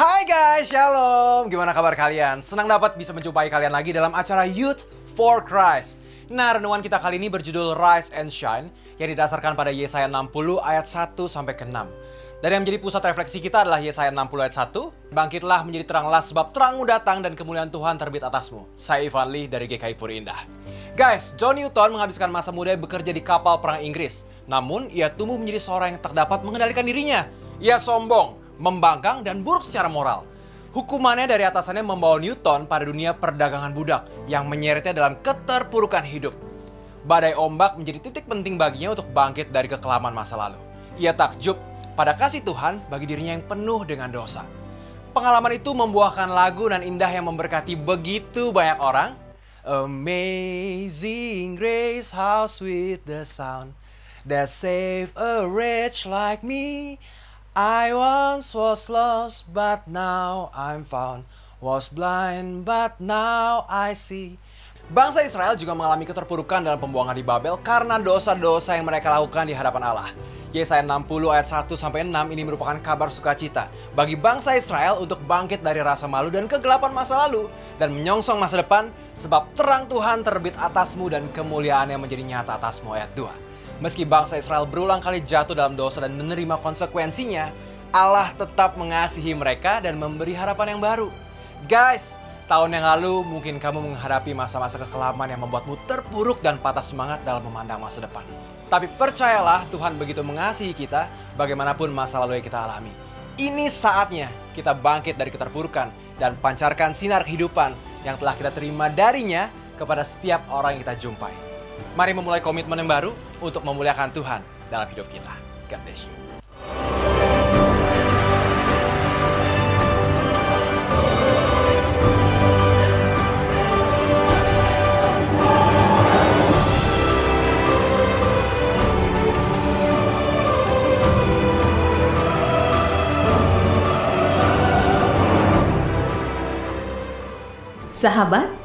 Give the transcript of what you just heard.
Hai Shalom, gimana kabar kalian? Senang dapat bisa menjumpai kalian lagi dalam acara Youth for Christ. Nah, renungan kita kali ini berjudul Rise and Shine yang didasarkan pada Yesaya 60 ayat 1 sampai ke 6. Dan yang menjadi pusat refleksi kita adalah Yesaya 60 ayat 1. Bangkitlah menjadi teranglah sebab terangmu datang dan kemuliaan Tuhan terbit atasmu. Saya Ivan Lee dari GKI Puri Indah. Guys, John Newton menghabiskan masa muda bekerja di kapal perang Inggris. Namun, ia tumbuh menjadi seorang yang tak dapat mengendalikan dirinya. Ia sombong, membangkang, dan buruk secara moral. Hukumannya dari atasannya membawa Newton pada dunia perdagangan budak yang menyeretnya dalam keterpurukan hidup. Badai ombak menjadi titik penting baginya untuk bangkit dari kekelaman masa lalu. Ia takjub pada kasih Tuhan bagi dirinya yang penuh dengan dosa. Pengalaman itu membuahkan lagu dan indah yang memberkati begitu banyak orang. Amazing grace, how sweet the sound that save a wretch like me. I once was lost, but now I'm found. Was blind, but now I see. Bangsa Israel juga mengalami keterpurukan dalam pembuangan di Babel karena dosa-dosa yang mereka lakukan di hadapan Allah. Yesaya 60 ayat 1 sampai 6 ini merupakan kabar sukacita bagi bangsa Israel untuk bangkit dari rasa malu dan kegelapan masa lalu dan menyongsong masa depan sebab terang Tuhan terbit atasmu dan kemuliaannya menjadi nyata atasmu ayat 2. Meski bangsa Israel berulang kali jatuh dalam dosa dan menerima konsekuensinya, Allah tetap mengasihi mereka dan memberi harapan yang baru. Guys, tahun yang lalu mungkin kamu menghadapi masa-masa kekelaman yang membuatmu terpuruk dan patah semangat dalam memandang masa depan. Tapi percayalah Tuhan begitu mengasihi kita bagaimanapun masa lalu yang kita alami. Ini saatnya kita bangkit dari keterpurukan dan pancarkan sinar kehidupan yang telah kita terima darinya kepada setiap orang yang kita jumpai. Mari memulai komitmen yang baru untuk memuliakan Tuhan dalam hidup kita. God bless you. Sahabat,